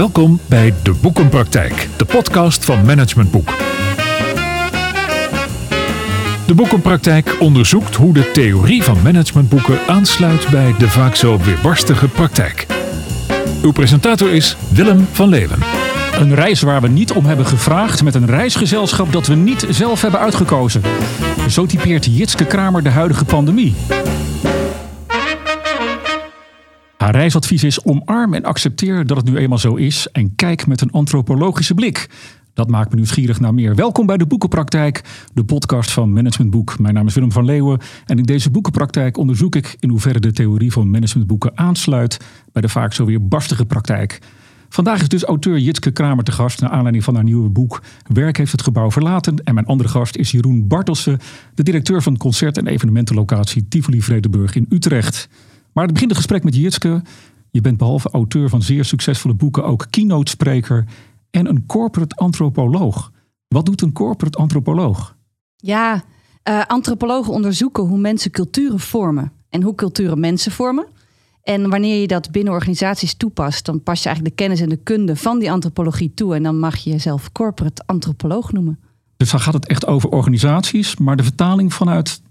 Welkom bij De Boekenpraktijk, de podcast van Management Boek. De Boekenpraktijk onderzoekt hoe de theorie van managementboeken aansluit bij de vaak zo weerbarstige praktijk. Uw presentator is Willem van Leeuwen. Een reis waar we niet om hebben gevraagd met een reisgezelschap dat we niet zelf hebben uitgekozen. Zo typeert Jitske Kramer de huidige pandemie. Haar reisadvies is omarm en accepteer dat het nu eenmaal zo is en kijk met een antropologische blik. Dat maakt me nieuwsgierig naar meer. Welkom bij de Boekenpraktijk, de podcast van Managementboek. Mijn naam is Willem van Leeuwen en in deze Boekenpraktijk onderzoek ik in hoeverre de theorie van managementboeken aansluit bij de vaak zo weer barstige praktijk. Vandaag is dus auteur Jitske Kramer te gast naar aanleiding van haar nieuwe boek Werk heeft het gebouw verlaten. En mijn andere gast is Jeroen Bartelsen, de directeur van concert- en evenementenlocatie Tivoli Vredenburg in Utrecht. Maar het begint het gesprek met Jitske. Je bent behalve auteur van zeer succesvolle boeken ook keynote spreker en een corporate antropoloog. Wat doet een corporate antropoloog? Ja, uh, antropologen onderzoeken hoe mensen culturen vormen en hoe culturen mensen vormen. En wanneer je dat binnen organisaties toepast, dan pas je eigenlijk de kennis en de kunde van die antropologie toe. En dan mag je jezelf corporate antropoloog noemen. Dus dan gaat het echt over organisaties, maar de vertaling vanuit eh,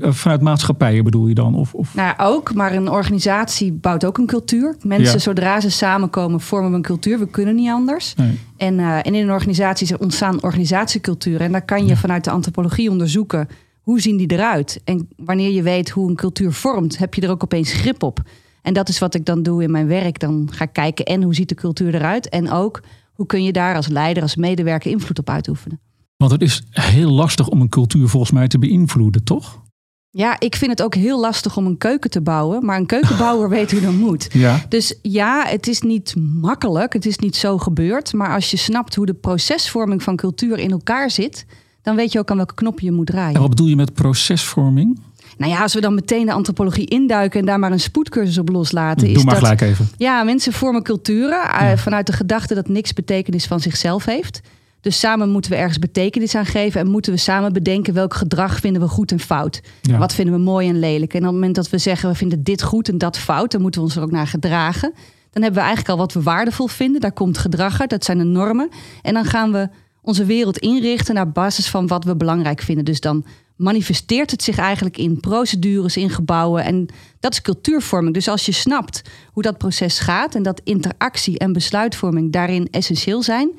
vanuit maatschappijen bedoel je dan? Of, of? Nou, ook, maar een organisatie bouwt ook een cultuur. Mensen, zodra ze samenkomen, vormen we een cultuur. We kunnen niet anders. En, uh, en in een organisatie ontstaan organisatieculturen. En daar kan je vanuit de antropologie onderzoeken hoe zien die eruit. En wanneer je weet hoe een cultuur vormt, heb je er ook opeens grip op. En dat is wat ik dan doe in mijn werk. Dan ga ik kijken en hoe ziet de cultuur eruit. En ook hoe kun je daar als leider, als medewerker invloed op uitoefenen. Want het is heel lastig om een cultuur volgens mij te beïnvloeden, toch? Ja, ik vind het ook heel lastig om een keuken te bouwen. Maar een keukenbouwer weet hoe dat moet. Ja. Dus ja, het is niet makkelijk. Het is niet zo gebeurd. Maar als je snapt hoe de procesvorming van cultuur in elkaar zit... dan weet je ook aan welke knop je moet draaien. En wat bedoel je met procesvorming? Nou ja, als we dan meteen de antropologie induiken en daar maar een spoedcursus op loslaten. Doe is maar dat, gelijk even. Ja, mensen vormen culturen eh, vanuit de gedachte dat niks betekenis van zichzelf heeft. Dus samen moeten we ergens betekenis aan geven en moeten we samen bedenken welk gedrag vinden we goed en fout. Wat vinden we mooi en lelijk. En op het moment dat we zeggen we vinden dit goed en dat fout, dan moeten we ons er ook naar gedragen. Dan hebben we eigenlijk al wat we waardevol vinden. Daar komt gedrag uit, dat zijn de normen. En dan gaan we onze wereld inrichten naar basis van wat we belangrijk vinden. Dus dan manifesteert het zich eigenlijk in procedures, in gebouwen. En dat is cultuurvorming. Dus als je snapt hoe dat proces gaat en dat interactie en besluitvorming daarin essentieel zijn,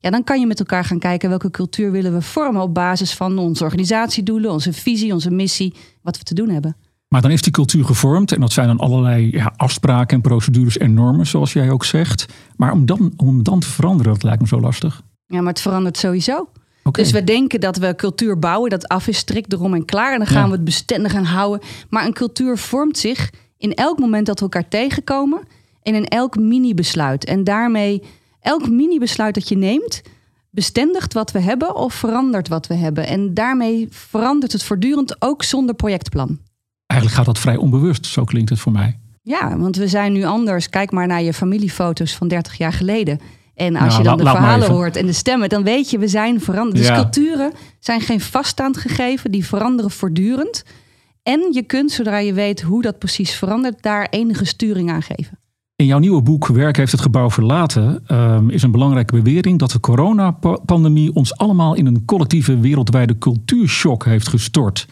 ja, dan kan je met elkaar gaan kijken welke cultuur willen we vormen op basis van onze organisatiedoelen, onze visie, onze missie, wat we te doen hebben. Maar dan is die cultuur gevormd en dat zijn dan allerlei ja, afspraken en procedures en normen, zoals jij ook zegt. Maar om dan, om dan te veranderen, dat lijkt me zo lastig. Ja, maar het verandert sowieso. Dus we denken dat we cultuur bouwen, dat af is strikt erom en klaar. En dan gaan we het bestendig aan houden. Maar een cultuur vormt zich in elk moment dat we elkaar tegenkomen en in elk mini-besluit. En daarmee elk mini-besluit dat je neemt, bestendigt wat we hebben of verandert wat we hebben. En daarmee verandert het voortdurend ook zonder projectplan. Eigenlijk gaat dat vrij onbewust, zo klinkt het voor mij. Ja, want we zijn nu anders. Kijk maar naar je familiefoto's van 30 jaar geleden. En als nou, je dan de verhalen hoort en de stemmen, dan weet je, we zijn veranderd. Dus culturen zijn geen vaststaand gegeven, die veranderen voortdurend. En je kunt, zodra je weet hoe dat precies verandert, daar enige sturing aan geven. In jouw nieuwe boek Werk heeft het gebouw verlaten um, is een belangrijke bewering dat de coronapandemie ons allemaal in een collectieve wereldwijde cultuurshock heeft gestort.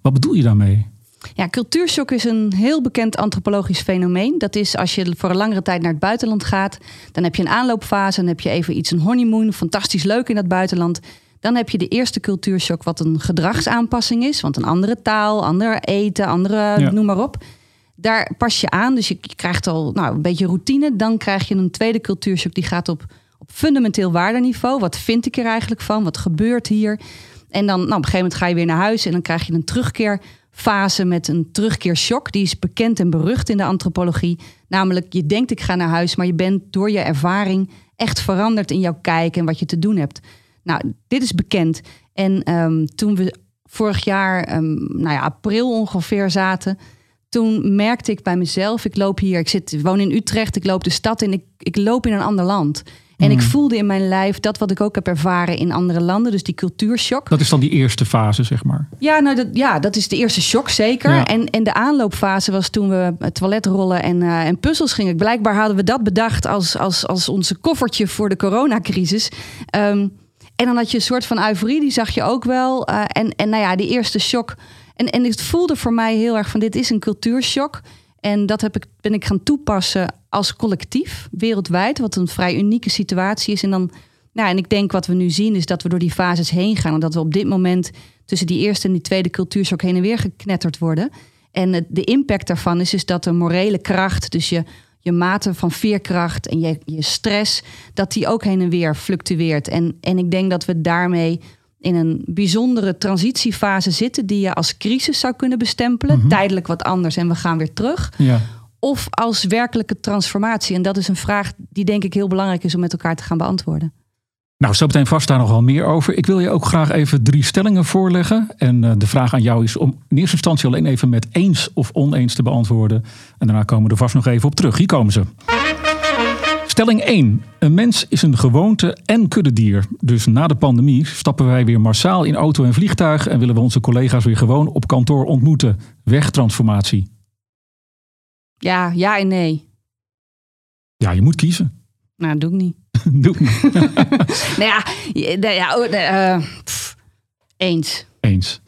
Wat bedoel je daarmee? Ja, cultuurshock is een heel bekend antropologisch fenomeen. Dat is als je voor een langere tijd naar het buitenland gaat, dan heb je een aanloopfase, dan heb je even iets, een honeymoon, fantastisch leuk in dat buitenland. Dan heb je de eerste cultuurshock, wat een gedragsaanpassing is, want een andere taal, ander eten, andere, noem maar op daar pas je aan. Dus je, krijgt al nou, een beetje routine. Dan krijg je een tweede cultuurshock die gaat op, op fundamenteel waardeniveau. Wat vind ik er eigenlijk van? Wat gebeurt hier? En dan nou, op een gegeven moment ga je weer naar huis en dan krijg je een terugkeerfase met een terugkeershock. Die is bekend en berucht in de antropologie. Namelijk, je denkt ik ga naar huis, maar je bent door je ervaring echt veranderd in jouw kijk en wat je te doen hebt. Nou, dit is bekend. En um, toen we vorig jaar, um, nou ja, april ongeveer zaten, toen merkte ik bij mezelf, ik loop hier, ik zit, ik woon in Utrecht, ik loop de stad in, ik, ik loop in een ander land. En ik Mm. voelde in mijn lijf dat wat ik ook heb ervaren in andere landen, dus die cultuurshock. Dat is dan die eerste fase, zeg maar. Ja, nou dat, ja, dat is de eerste shock zeker. Ja. En, en de aanloopfase was toen we toiletrollen en, eh, en puzzels gingen. Blijkbaar hadden we dat bedacht als, als, als onze koffertje voor de coronacrisis. Ehm, en dan had je een soort van euforie, die zag je ook wel. Eh, en, en nou ja, die eerste shock. En, en het voelde voor mij heel erg van dit is een cultuurshock. En dat heb ik, ben ik gaan toepassen als collectief, wereldwijd. Wat een vrij unieke situatie is. En dan nou, en ik denk wat we nu zien is dat we door die fases heen gaan. En dat we op dit moment tussen die eerste en die tweede cultuurshock heen en weer geknetterd worden. En de impact daarvan is, is dat de morele kracht, dus je, je mate van veerkracht en je, je stress, dat die ook heen en weer fluctueert. En, en ik denk dat we daarmee in een bijzondere transitiefase zitten die je als crisis zou kunnen bestempelen. Tijdelijk wat anders en we gaan weer terug Ja. of als werkelijke transformatie? En dat is een vraag die denk ik heel belangrijk is om met elkaar te gaan beantwoorden. Nou, zo meteen vast daar nog wel meer over. Ik wil je ook graag even drie stellingen voorleggen. En eh, de vraag aan jou is om in eerste instantie alleen even met eens of oneens te beantwoorden. En daarna komen we er vast nog even op terug. Hier komen ze. Stelling 1. Een mens is een gewoonte en kuddedier. Dus na de pandemie stappen wij weer massaal in auto en vliegtuig en willen we onze collega's weer gewoon op kantoor ontmoeten. Wegtransformatie. Ja, ja en nee. Ja, je moet kiezen. Nou, dat doe ik niet. Doe het. Nou ja, nou ja oh, nee, eh, pff, eens. Eens.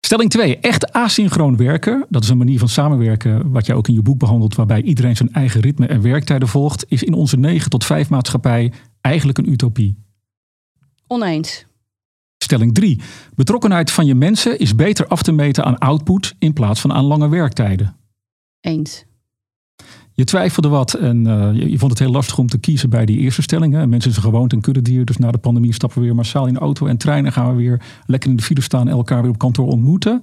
Stelling 2. Echt asynchroon werken, dat is een manier van samenwerken wat jij ook in je boek behandelt, waarbij iedereen zijn eigen ritme en werktijden volgt, is in onze 9 tot 5 maatschappij eigenlijk een utopie. Oneens. Stelling 3. Betrokkenheid van je mensen is beter af te meten aan output in plaats van aan lange werktijden. Eens. Je twijfelde wat en eh, je, vond het heel lastig om te kiezen bij die eerste stelling. Hè? Mensen zijn gewoon een kuddedier, dus na de pandemie stappen we weer massaal in de auto en treinen. Gaan we weer lekker in de file staan en elkaar weer op kantoor ontmoeten.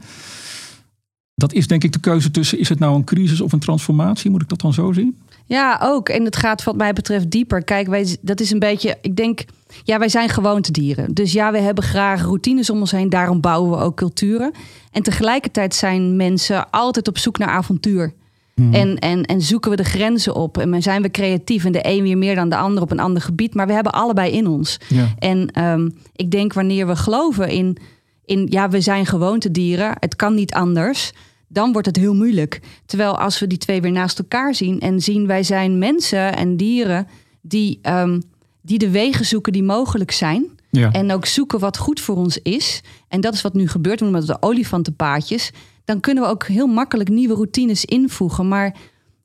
Dat is denk ik de keuze tussen, is het nou een crisis of een transformatie? Moet ik dat dan zo zien? Ja, ook. En het gaat wat mij betreft dieper. Kijk, wij, dat is een beetje, ik denk, ja, wij zijn gewoontedieren. Dus ja, we hebben graag routines om ons heen. Daarom bouwen we ook culturen. En tegelijkertijd zijn mensen altijd op zoek naar avontuur. En, en, en zoeken we de grenzen op. En zijn we creatief. En de een weer meer dan de ander op een ander gebied. Maar we hebben allebei in ons. Ja. En ehm, ik denk wanneer we geloven in, in, ja, we zijn gewoontedieren, het kan niet anders, dan wordt het heel moeilijk. Terwijl als we die twee weer naast elkaar zien en zien wij zijn mensen en dieren die, ehm, die de wegen zoeken die mogelijk zijn. Ja. En ook zoeken wat goed voor ons is. En dat is wat nu gebeurt, dat de olifantenpaadjes. Dan kunnen we ook heel makkelijk nieuwe routines invoegen. Maar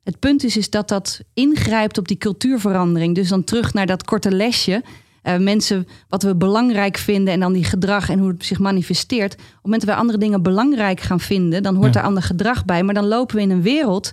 het punt is, is dat dat ingrijpt op die cultuurverandering. Dus dan terug naar dat korte lesje. Eh, mensen wat we belangrijk vinden en dan die gedrag en hoe het zich manifesteert. Op het moment dat we andere dingen belangrijk gaan vinden, dan hoort Ja. er ander gedrag bij. Maar dan lopen we in een wereld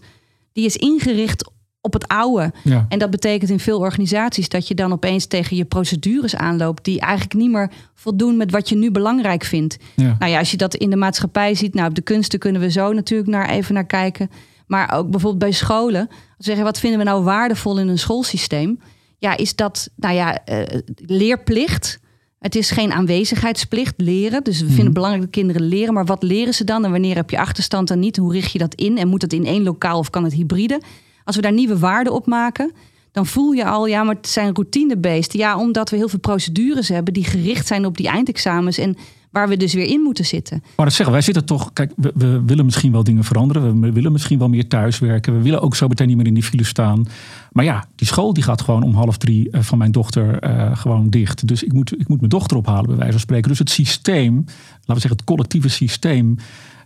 die is ingericht op het oude. Ja. En dat betekent in veel organisaties dat je dan opeens tegen je procedures aanloopt die eigenlijk niet meer voldoen met wat je nu belangrijk vindt. Ja. Nou ja, als je dat in de maatschappij ziet, nou op de kunsten kunnen we zo natuurlijk naar even naar kijken. Maar ook bijvoorbeeld bij scholen. Zeggen, wat vinden we nou waardevol in een schoolsysteem? Ja, is dat, nou ja, eh, leerplicht. Het is geen aanwezigheidsplicht, leren. Dus we vinden het belangrijk dat kinderen leren. Maar wat leren ze dan? En wanneer heb je achterstand en niet? Hoe richt je dat in? En moet het in één lokaal of kan het hybride? Als we daar nieuwe waarden op maken, dan voel je al, ja, maar het zijn routinebeesten. Ja, omdat we heel veel procedures hebben die gericht zijn op die eindexamens. En waar we dus weer in moeten zitten. Maar dat zeggen, wij zitten toch, kijk, we, willen misschien wel dingen veranderen. We willen misschien wel meer thuiswerken. We willen ook zo meteen niet meer in die file staan. Maar ja, die school die gaat gewoon om half drie eh, van mijn dochter eh, gewoon dicht. Dus ik moet, ik moet mijn dochter ophalen, bij wijze van spreken. Dus het systeem, laten we zeggen het collectieve systeem,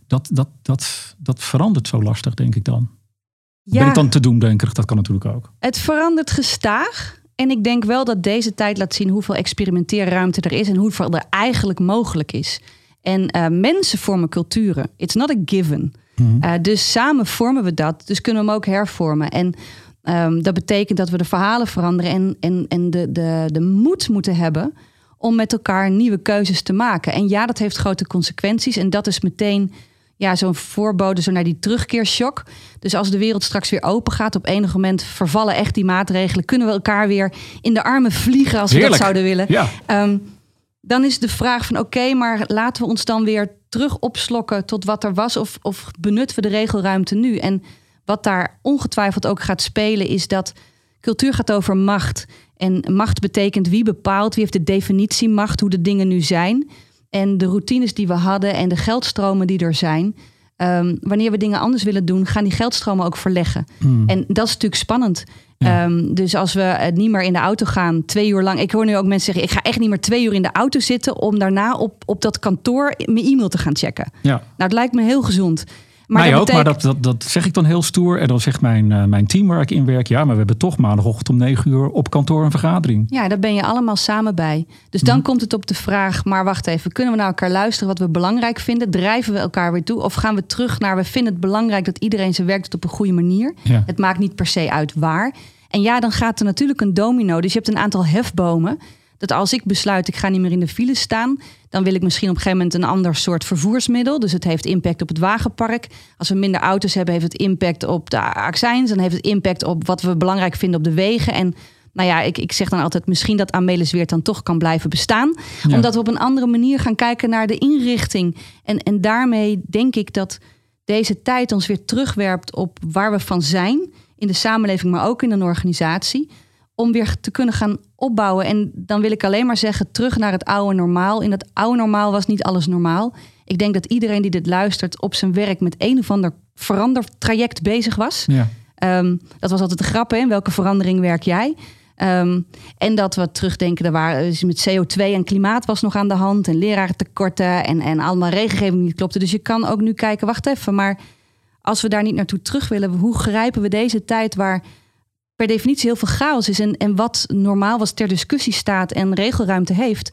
dat, dat, dat, dat verandert zo lastig, denk ik dan. Ben ik dan te doen, denk ik? Dat kan natuurlijk ook. Het verandert gestaag. En ik denk wel dat deze tijd laat zien hoeveel experimenteerruimte er is en hoeveel er eigenlijk mogelijk is. En eh, mensen vormen culturen. It's not a given. Eh, dus samen vormen we dat. Dus kunnen we hem ook hervormen. En ehm, dat betekent dat we de verhalen veranderen en, en, en de, de, de moed moeten hebben om met elkaar nieuwe keuzes te maken. En ja, dat heeft grote consequenties. En dat is meteen ja, zo'n voorbode zo naar die terugkeershock. Dus als de wereld straks weer open gaat, op enig moment vervallen echt die maatregelen. Kunnen we elkaar weer in de armen vliegen als we Heerlijk. dat zouden willen. Ja. Ehm, dan is de vraag van oké, maar laten we ons dan weer terug opslokken tot wat er was of, of benutten we de regelruimte nu? En wat daar ongetwijfeld ook gaat spelen is dat cultuur gaat over macht. En macht betekent wie bepaalt, wie heeft de definitie macht, hoe de dingen nu zijn. En de routines die we hadden en de geldstromen die er zijn. Ehm, wanneer we dingen anders willen doen, gaan die geldstromen ook verleggen. Hmm. En dat is natuurlijk spannend. Ja. Ehm, dus als we het niet meer in de auto gaan, twee uur lang. Ik hoor nu ook mensen zeggen: ik ga echt niet meer twee uur in de auto zitten om daarna op, op dat kantoor mijn e-mail te gaan checken. Ja. Nou, het lijkt me heel gezond. Maar Mij dat ook, maar dat, dat, dat zeg ik dan heel stoer. En dan zegt mijn, eh, mijn team waar ik in werk... ja, maar we hebben toch maandagochtend om negen uur op kantoor een vergadering. Ja, daar ben je allemaal samen bij. Dus dan Mhm. komt het op de vraag: maar wacht even, kunnen we naar elkaar luisteren wat we belangrijk vinden? Drijven we elkaar weer toe? Of gaan we terug naar we vinden het belangrijk dat iedereen zijn werk doet op een goede manier? Ja. Het maakt niet per se uit waar. En ja, dan gaat er natuurlijk een domino. Dus je hebt een aantal hefbomen. Dat als ik besluit, ik ga niet meer in de file staan, dan wil ik misschien op een gegeven moment een ander soort vervoersmiddel. Dus het heeft impact op het wagenpark. Als we minder auto's hebben, heeft het impact op de accijns. Dan heeft het impact op wat we belangrijk vinden op de wegen. En nou ja, ik, ik zeg dan altijd misschien dat Amelis Weert dan toch kan blijven bestaan. Ja. Omdat we op een andere manier gaan kijken naar de inrichting. En, en daarmee denk ik dat deze tijd ons weer terugwerpt op waar we van zijn. In de samenleving, maar ook in een organisatie. Om weer te kunnen gaan opbouwen. En dan wil ik alleen maar zeggen, terug naar het oude normaal. In dat oude normaal was niet alles normaal. Ik denk dat iedereen die dit luistert op zijn werk met een of ander verandertraject bezig was. Ja. Ehm, dat was altijd de grap, hè? In welke verandering werk jij? Ehm, en dat we terugdenken, er waren, dus met CO2 en klimaat was nog aan de hand. En lerarentekorten en, en allemaal regelgeving die niet klopte. Dus je kan ook nu kijken, wacht even, maar als we daar niet naartoe terug willen, hoe grijpen we deze tijd waar per definitie heel veel chaos is en, en wat normaal was ter discussie staat en regelruimte heeft,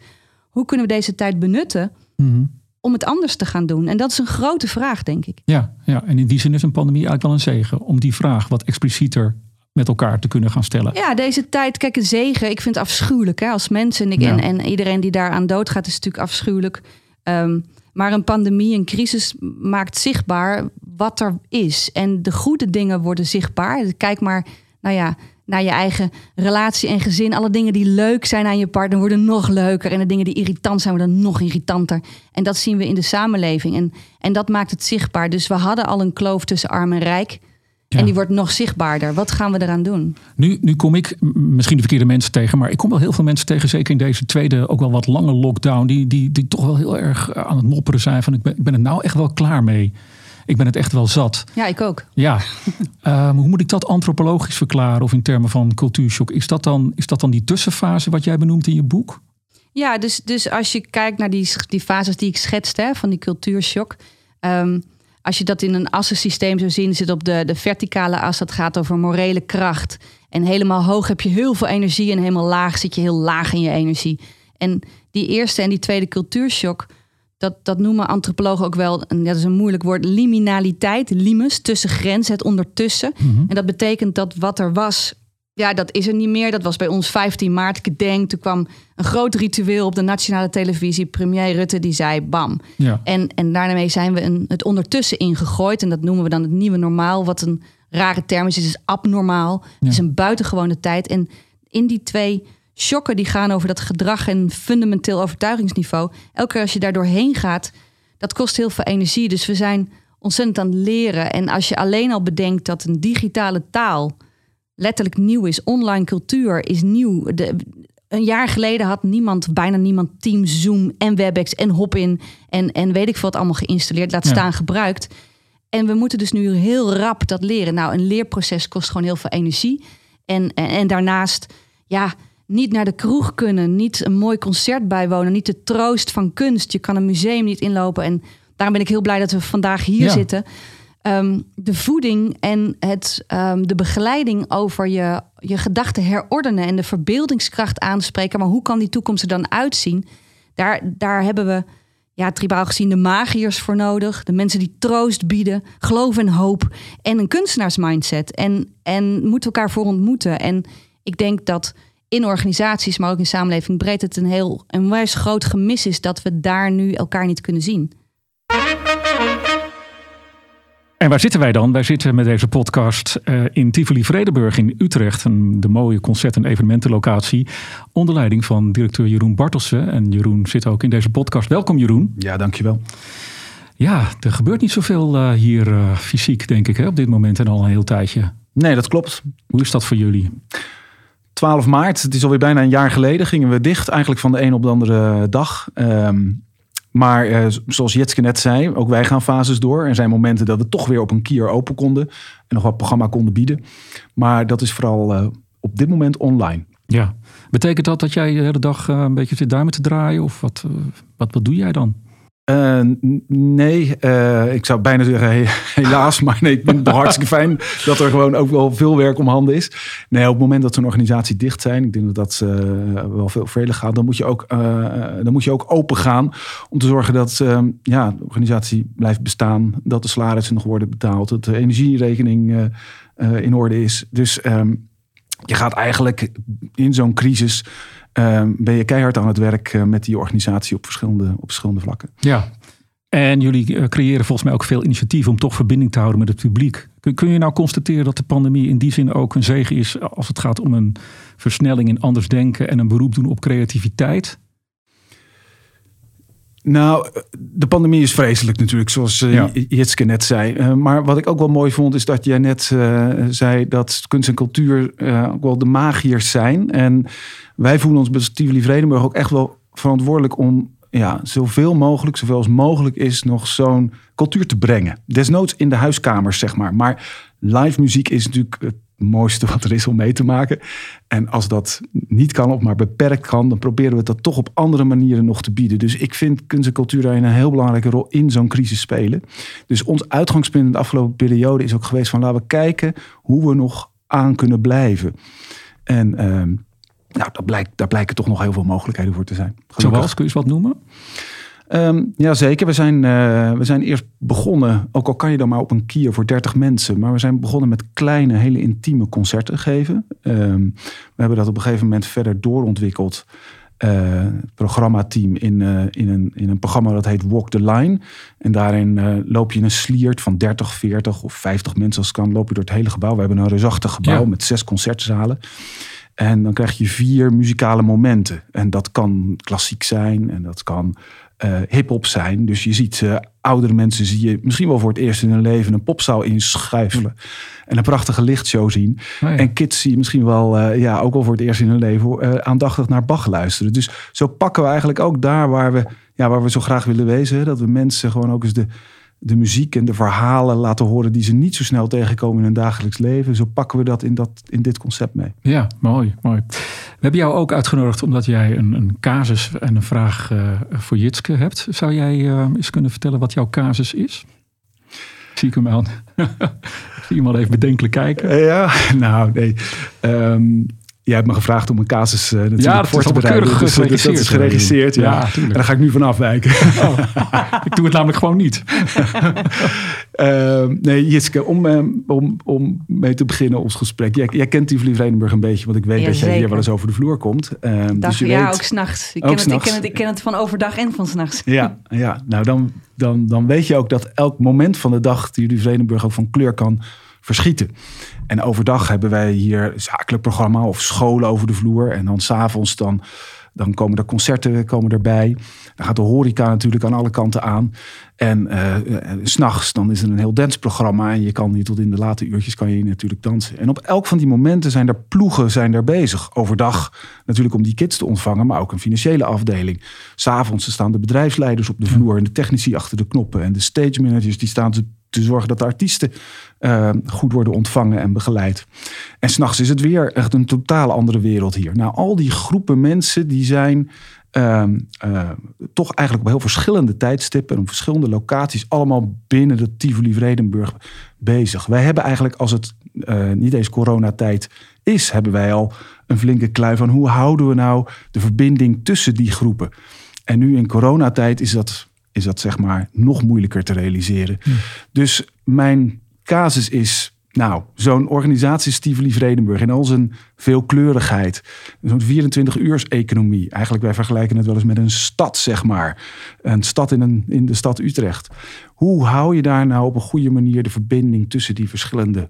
hoe kunnen we deze tijd benutten Mhm. om het anders te gaan doen? En dat is een grote vraag, denk ik. ja, ja, en in die zin is een pandemie eigenlijk wel een zegen... om die vraag wat explicieter met elkaar te kunnen gaan stellen. Ja, deze tijd, kijk, een zegen. Ik vind het afschuwelijk hè, als mensen. En, ik, Ja. en, en iedereen die daaraan doodgaat is natuurlijk afschuwelijk. Ehm, maar een pandemie, een crisis maakt zichtbaar wat er is. En de goede dingen worden zichtbaar. Kijk maar, nou ja, naar je eigen relatie en gezin. Alle dingen die leuk zijn aan je partner worden nog leuker. En de dingen die irritant zijn worden nog irritanter. En dat zien we in de samenleving. En, en dat maakt het zichtbaar. Dus we hadden al een kloof tussen arm en rijk. Ja. En die wordt nog zichtbaarder. Wat gaan we eraan doen? Nu, nu kom ik misschien de verkeerde mensen tegen, maar ik kom wel heel veel mensen tegen, zeker in deze tweede, ook wel wat lange lockdown, die, die, die toch wel heel erg eh, aan het mopperen zijn van ik ben, ik ben er nou echt wel klaar mee. Ik ben het echt wel zat. Ja, ik ook. Ja, Ehm, hoe moet ik dat antropologisch verklaren of in termen van cultuurshock? Is dat dan, is dat dan die tussenfase wat jij benoemt in je boek? Ja, dus, dus als je kijkt naar die, die fases die ik schetste van die cultuurshock. ehm, als je dat in een assensysteem zou zien, zit op de, de verticale as. Dat gaat over morele kracht. En helemaal hoog heb je heel veel energie. En helemaal laag zit je heel laag in je energie. En die eerste en die tweede cultuurshock, dat, dat noemen antropologen ook wel, en dat is een moeilijk woord, liminaliteit, limus, tussen grens, het ondertussen. En dat betekent dat wat er was, ja, dat is er niet meer. Dat was bij ons 15 maart. Ik denk, toen kwam een groot ritueel op de nationale televisie. Premier Rutte die zei bam. Ja. En, en daarmee zijn we een, het ondertussen ingegooid. En dat noemen we dan het nieuwe normaal. Wat een rare term is. Het is abnormaal. Het is een buitengewone tijd. En in die twee shocken die gaan over dat gedrag en fundamenteel overtuigingsniveau. Elke keer als je daar doorheen gaat, dat kost heel veel energie. Dus we zijn ontzettend aan het leren. En als je alleen al bedenkt dat een digitale taal letterlijk nieuw is. Online cultuur is nieuw. De, een jaar geleden had niemand, bijna niemand Teams, Zoom en WebEx en Hopin en, en weet ik veel wat allemaal geïnstalleerd. Laat Ja. staan gebruikt. En we moeten dus nu heel rap dat leren. Nou, een leerproces kost gewoon heel veel energie. En, en, en daarnaast, ja, niet naar de kroeg kunnen, niet een mooi concert bijwonen, niet de troost van kunst. Je kan een museum niet inlopen. En daarom ben ik heel blij dat we vandaag hier Ja. zitten. Ehm, de voeding en het, ehm, de begeleiding over je, je gedachten herordenen en de verbeeldingskracht aanspreken. Maar hoe kan die toekomst er dan uitzien? Daar, daar hebben we, ja, tribaal gezien, de magiërs voor nodig. De mensen die troost bieden, geloof en hoop. En een kunstenaarsmindset. En, en moeten elkaar voor ontmoeten. En ik denk dat in organisaties, maar ook in samenleving breed, het een heel een wijs groot gemis is dat we daar nu elkaar niet kunnen zien. En waar zitten wij dan? Wij zitten met deze podcast uh, in Tivoli Vredenburg in Utrecht. Een, de mooie concert- en evenementenlocatie. Onder leiding van directeur Jeroen Bartelsen. En Jeroen zit ook in deze podcast. Welkom Jeroen. Ja, dankjewel. Ja, er gebeurt niet zoveel uh, hier uh, fysiek, denk ik, hè, op dit moment en al een heel tijdje. Nee, dat klopt. Hoe is dat voor jullie? 12 maart, het is alweer bijna een jaar geleden, gingen we dicht. Eigenlijk van de een op de andere dag. Um, maar uh, zoals Jetske net zei, ook wij gaan fases door. Er zijn momenten dat we toch weer op een kier open konden. En nog wat programma konden bieden. Maar dat is vooral uh, op dit moment online. Ja. Betekent dat dat jij de hele dag uh, een beetje zit duimen te draaien? Of wat, wat, wat doe jij dan? Uh, nee, uh, ik zou bijna zeggen he helaas, maar nee, ik vind het hartstikke fijn dat er gewoon ook wel veel werk om handen is. Nee, op het moment dat zo'n organisatie dicht zijn, ik denk dat dat uh, wel veel verder gaat, dan moet je ook, dan moet je ook open gaan om te zorgen dat ja, de organisatie blijft bestaan, dat de salarissen nog worden betaald, dat de energierekening in orde is. Dus um, je gaat eigenlijk in zo'n crisis uh, ben je keihard aan het werk uh, met die organisatie op verschillende, op verschillende vlakken. Ja, en jullie uh, creëren volgens mij ook veel initiatieven om toch verbinding te houden met het publiek. Kun, kun, je nou constateren dat de pandemie in die zin ook een zegen is als het gaat om een versnelling in anders denken en een beroep doen op creativiteit? Nou, de pandemie is vreselijk natuurlijk, zoals uh, ja. Jitske net zei. Uh, maar wat ik ook wel mooi vond, is dat jij net uh, zei dat kunst en cultuur ook wel de magiërs zijn. En wij voelen ons bij Tivoli Vredenburg ook echt wel verantwoordelijk om ja, zoveel mogelijk, zoveel als mogelijk is, nog zo'n cultuur te brengen. Desnoods in de huiskamers, zeg maar. Maar live muziek is natuurlijk mooiste wat er is om mee te maken. En als dat niet kan of maar beperkt kan, dan proberen we dat toch op andere manieren nog te bieden. Dus ik vind kunst en cultuur daarin een heel belangrijke rol in zo'n crisis spelen. Dus ons uitgangspunt in de afgelopen periode is ook geweest van laten we kijken hoe we nog aan kunnen blijven. En ehm, nou, daar, blijkt, daar blijken toch nog heel veel mogelijkheden voor te zijn. Zoals, kun je wat noemen? Um, ja, zeker. We zijn, uh, we zijn eerst begonnen, ook al kan je dan maar op een kier voor 30 mensen, maar we zijn begonnen met kleine, hele intieme concerten geven. Um, we hebben dat op een gegeven moment verder doorontwikkeld. Uh, het programmateam in, uh, in, een, in een programma dat heet Walk the Line. En daarin uh, loop je een sliert van 30, 40 of 50 mensen als het kan, loop je door het hele gebouw. We hebben een reusachtig gebouw ja. met zes concertzalen. En dan krijg je vier muzikale momenten. En dat kan klassiek zijn en dat kan uh, hip-hop zijn. Dus je ziet uh, oudere mensen, zie je misschien wel voor het eerst in hun leven een popzaal inschuifelen. En een prachtige lichtshow zien. Oh ja. En kids zie je misschien wel, uh, ja, ook wel voor het eerst in hun leven aandachtig naar Bach luisteren. Dus zo pakken we eigenlijk ook daar waar we, ja, waar we zo graag willen wezen. Dat we mensen gewoon ook eens de, de muziek en de verhalen laten horen die ze niet zo snel tegenkomen in hun dagelijks leven. Zo pakken we dat in, dat, in dit concept mee. Ja, mooi, mooi. We hebben jou ook uitgenodigd omdat jij een, een casus en een vraag uh, voor Jitske hebt. Zou jij uh, eens kunnen vertellen wat jouw casus is? Zie ik hem aan. zie hem al even bedenkelijk kijken. Ja, nou nee. Um, Jij hebt me gevraagd om een casus uh, natuurlijk ja, voor te bereiden. Dus, dus dat is geregisseerd. Ja. ja en daar ga ik nu van afwijken. Oh, ik doe het namelijk gewoon niet. uh, nee, Jitske, om, um, om, om mee te beginnen ons gesprek. Jij, jij kent Tivoli Vredenburg een beetje, want ik weet ja, dat jij hier wel eens over de vloer komt. Um, Dag, dus je ja, weet, ook s'nachts. Ik, ook ken het, ik, ken s'nachts. het, ik ken het van overdag en van s'nachts. Ja, ja, nou dan, dan, dan weet je ook dat elk moment van de dag die jullie Vredenburg ook van kleur kan verschieten. En overdag hebben wij hier zakelijk programma of scholen over de vloer. En dan s'avonds dan, dan komen er concerten komen erbij. Dan gaat de horeca natuurlijk aan alle kanten aan. En uh, s'nachts dan is er een heel dansprogramma. En je kan hier tot in de late uurtjes kan je natuurlijk dansen. En op elk van die momenten zijn er ploegen zijn er bezig. Overdag natuurlijk om die kids te ontvangen. Maar ook een financiële afdeling. S'avonds staan de bedrijfsleiders op de vloer. En de technici achter de knoppen. En de stage managers die staan te te zorgen dat de artiesten uh, goed worden ontvangen en begeleid. En s'nachts is het weer echt een totaal andere wereld hier. Nou, al die groepen mensen die zijn uh, uh, toch eigenlijk op heel verschillende tijdstippen en op verschillende locaties allemaal binnen de Tivoli Vredenburg bezig. Wij hebben eigenlijk als het uh, niet eens coronatijd is, hebben wij al een flinke klui van hoe houden we nou de verbinding tussen die groepen. En nu in coronatijd is dat is dat zeg maar nog moeilijker te realiseren. Hm. Dus mijn casus is Nou, zo'n organisatie Stively Vredenburg in al zijn veelkleurigheid. Zo'n 24-uurs-economie. Eigenlijk, wij vergelijken het wel eens met een stad, zeg maar. Een stad in, een, in de stad Utrecht. Hoe hou je daar nou op een goede manier de verbinding tussen die verschillende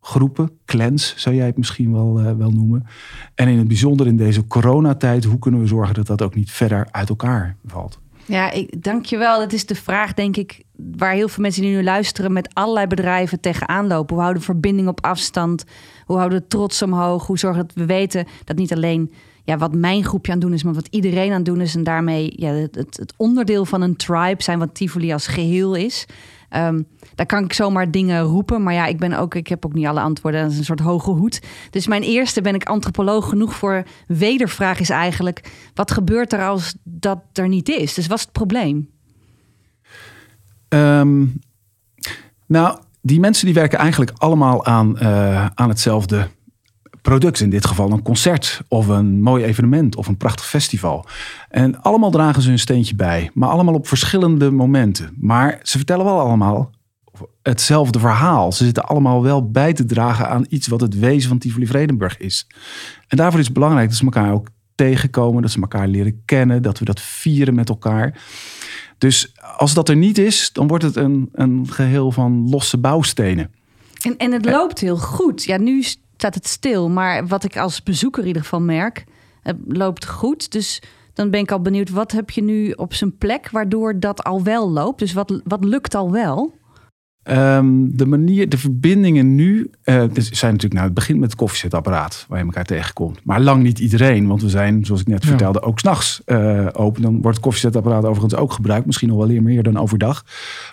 groepen, clans zou jij het misschien wel, uh, wel noemen. En in het bijzonder in deze coronatijd, hoe kunnen we zorgen dat dat ook niet verder uit elkaar valt? Ja, ik, dankjewel. Dat is de vraag, denk ik, waar heel veel mensen die nu luisteren met allerlei bedrijven tegenaan lopen. Hoe houden we verbinding op afstand? Hoe houden we trots omhoog? Hoe zorgen dat we weten dat niet alleen ja, wat mijn groepje aan het doen is, maar wat iedereen aan het doen is. En daarmee ja, het, het onderdeel van een tribe zijn wat Tivoli als geheel is. Um, daar kan ik zomaar dingen roepen. Maar ja, ik, ben ook, ik heb ook niet alle antwoorden. Dat is een soort hoge hoed. Dus mijn eerste ben ik antropoloog genoeg voor. Wedervraag is eigenlijk: wat gebeurt er als dat er niet is? Dus wat is het probleem? Um, nou, die mensen die werken eigenlijk allemaal aan, uh, aan hetzelfde product. In dit geval een concert of een mooi evenement of een prachtig festival. En allemaal dragen ze hun steentje bij, maar allemaal op verschillende momenten. Maar ze vertellen wel allemaal hetzelfde verhaal. Ze zitten allemaal wel bij te dragen aan iets wat het wezen van Tivoli Vredenburg is. En daarvoor is het belangrijk dat ze elkaar ook tegenkomen, dat ze elkaar leren kennen, dat we dat vieren met elkaar. Dus als dat er niet is, dan wordt het een, een geheel van losse bouwstenen. En, en het loopt heel goed. Ja, nu staat het stil. Maar wat ik als bezoeker in ieder geval merk, het loopt goed. Dus dan ben ik al benieuwd, wat heb je nu op zijn plek waardoor dat al wel loopt? Dus wat, wat lukt al wel? Um, de manier, de verbindingen nu uh, zijn natuurlijk, nou, het begint met het koffiezetapparaat waar je elkaar tegenkomt. Maar lang niet iedereen, want we zijn, zoals ik net vertelde, ook s'nachts uh, open. Dan wordt het koffiezetapparaat overigens ook gebruikt, misschien nog wel meer dan overdag.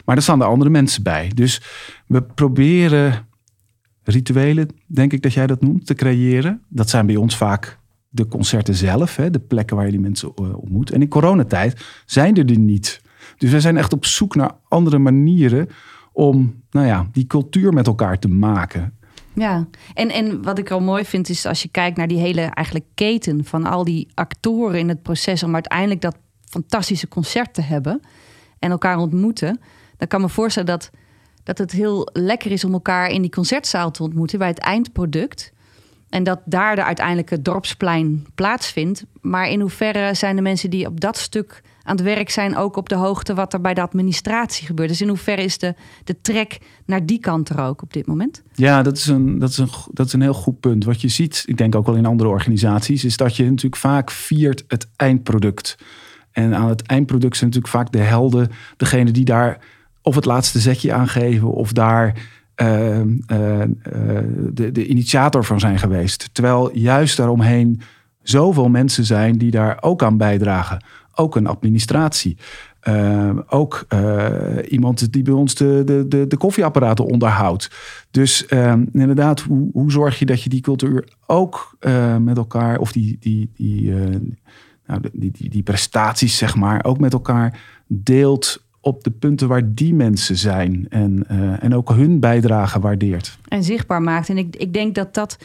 Maar dan staan er andere mensen bij. Dus we proberen rituelen, denk ik dat jij dat noemt, te creëren. Dat zijn bij ons vaak de concerten zelf, hè, de plekken waar je die mensen uh, ontmoet. En in coronatijd zijn er die niet. Dus we zijn echt op zoek naar andere manieren om nou ja, die cultuur met elkaar te maken. Ja, en, en wat ik al mooi vind is als je kijkt naar die hele eigenlijk keten van al die actoren in het proces om uiteindelijk dat fantastische concert te hebben en elkaar ontmoeten, dan kan me voorstellen dat, dat het heel lekker is om elkaar in die concertzaal te ontmoeten bij het eindproduct. En dat daar de uiteindelijke dorpsplein plaatsvindt. Maar in hoeverre zijn de mensen die op dat stuk aan het werk zijn ook op de hoogte wat er bij de administratie gebeurt. Dus in hoeverre is de, de trek naar die kant er ook op dit moment? Ja, dat is, een, dat, is een, dat is een heel goed punt. Wat je ziet, ik denk ook wel in andere organisaties, is dat je natuurlijk vaak viert het eindproduct. En aan het eindproduct zijn natuurlijk vaak de helden, degene die daar of het laatste zetje aangeven of daar uh, uh, de, de initiator van zijn geweest. Terwijl juist daaromheen zoveel mensen zijn die daar ook aan bijdragen ook een administratie. Uh, ook uh, iemand die bij ons de, de, de, koffieapparaten onderhoudt. Dus uh, inderdaad, hoe, hoe zorg je dat je die cultuur ook met elkaar, of die, die, die, nou, die, die, die prestaties, zeg maar, ook met elkaar deelt op de punten waar die mensen zijn. En, en ook hun bijdrage waardeert. En zichtbaar maakt. En ik, ik denk dat dat.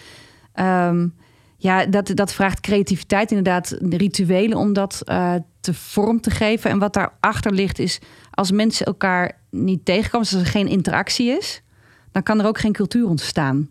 Um, ja, dat, dat vraagt creativiteit, inderdaad, rituelen om dat uh, te vorm te geven. En wat daarachter ligt is, als mensen elkaar niet tegenkomen, als er geen interactie is, dan kan er ook geen cultuur ontstaan.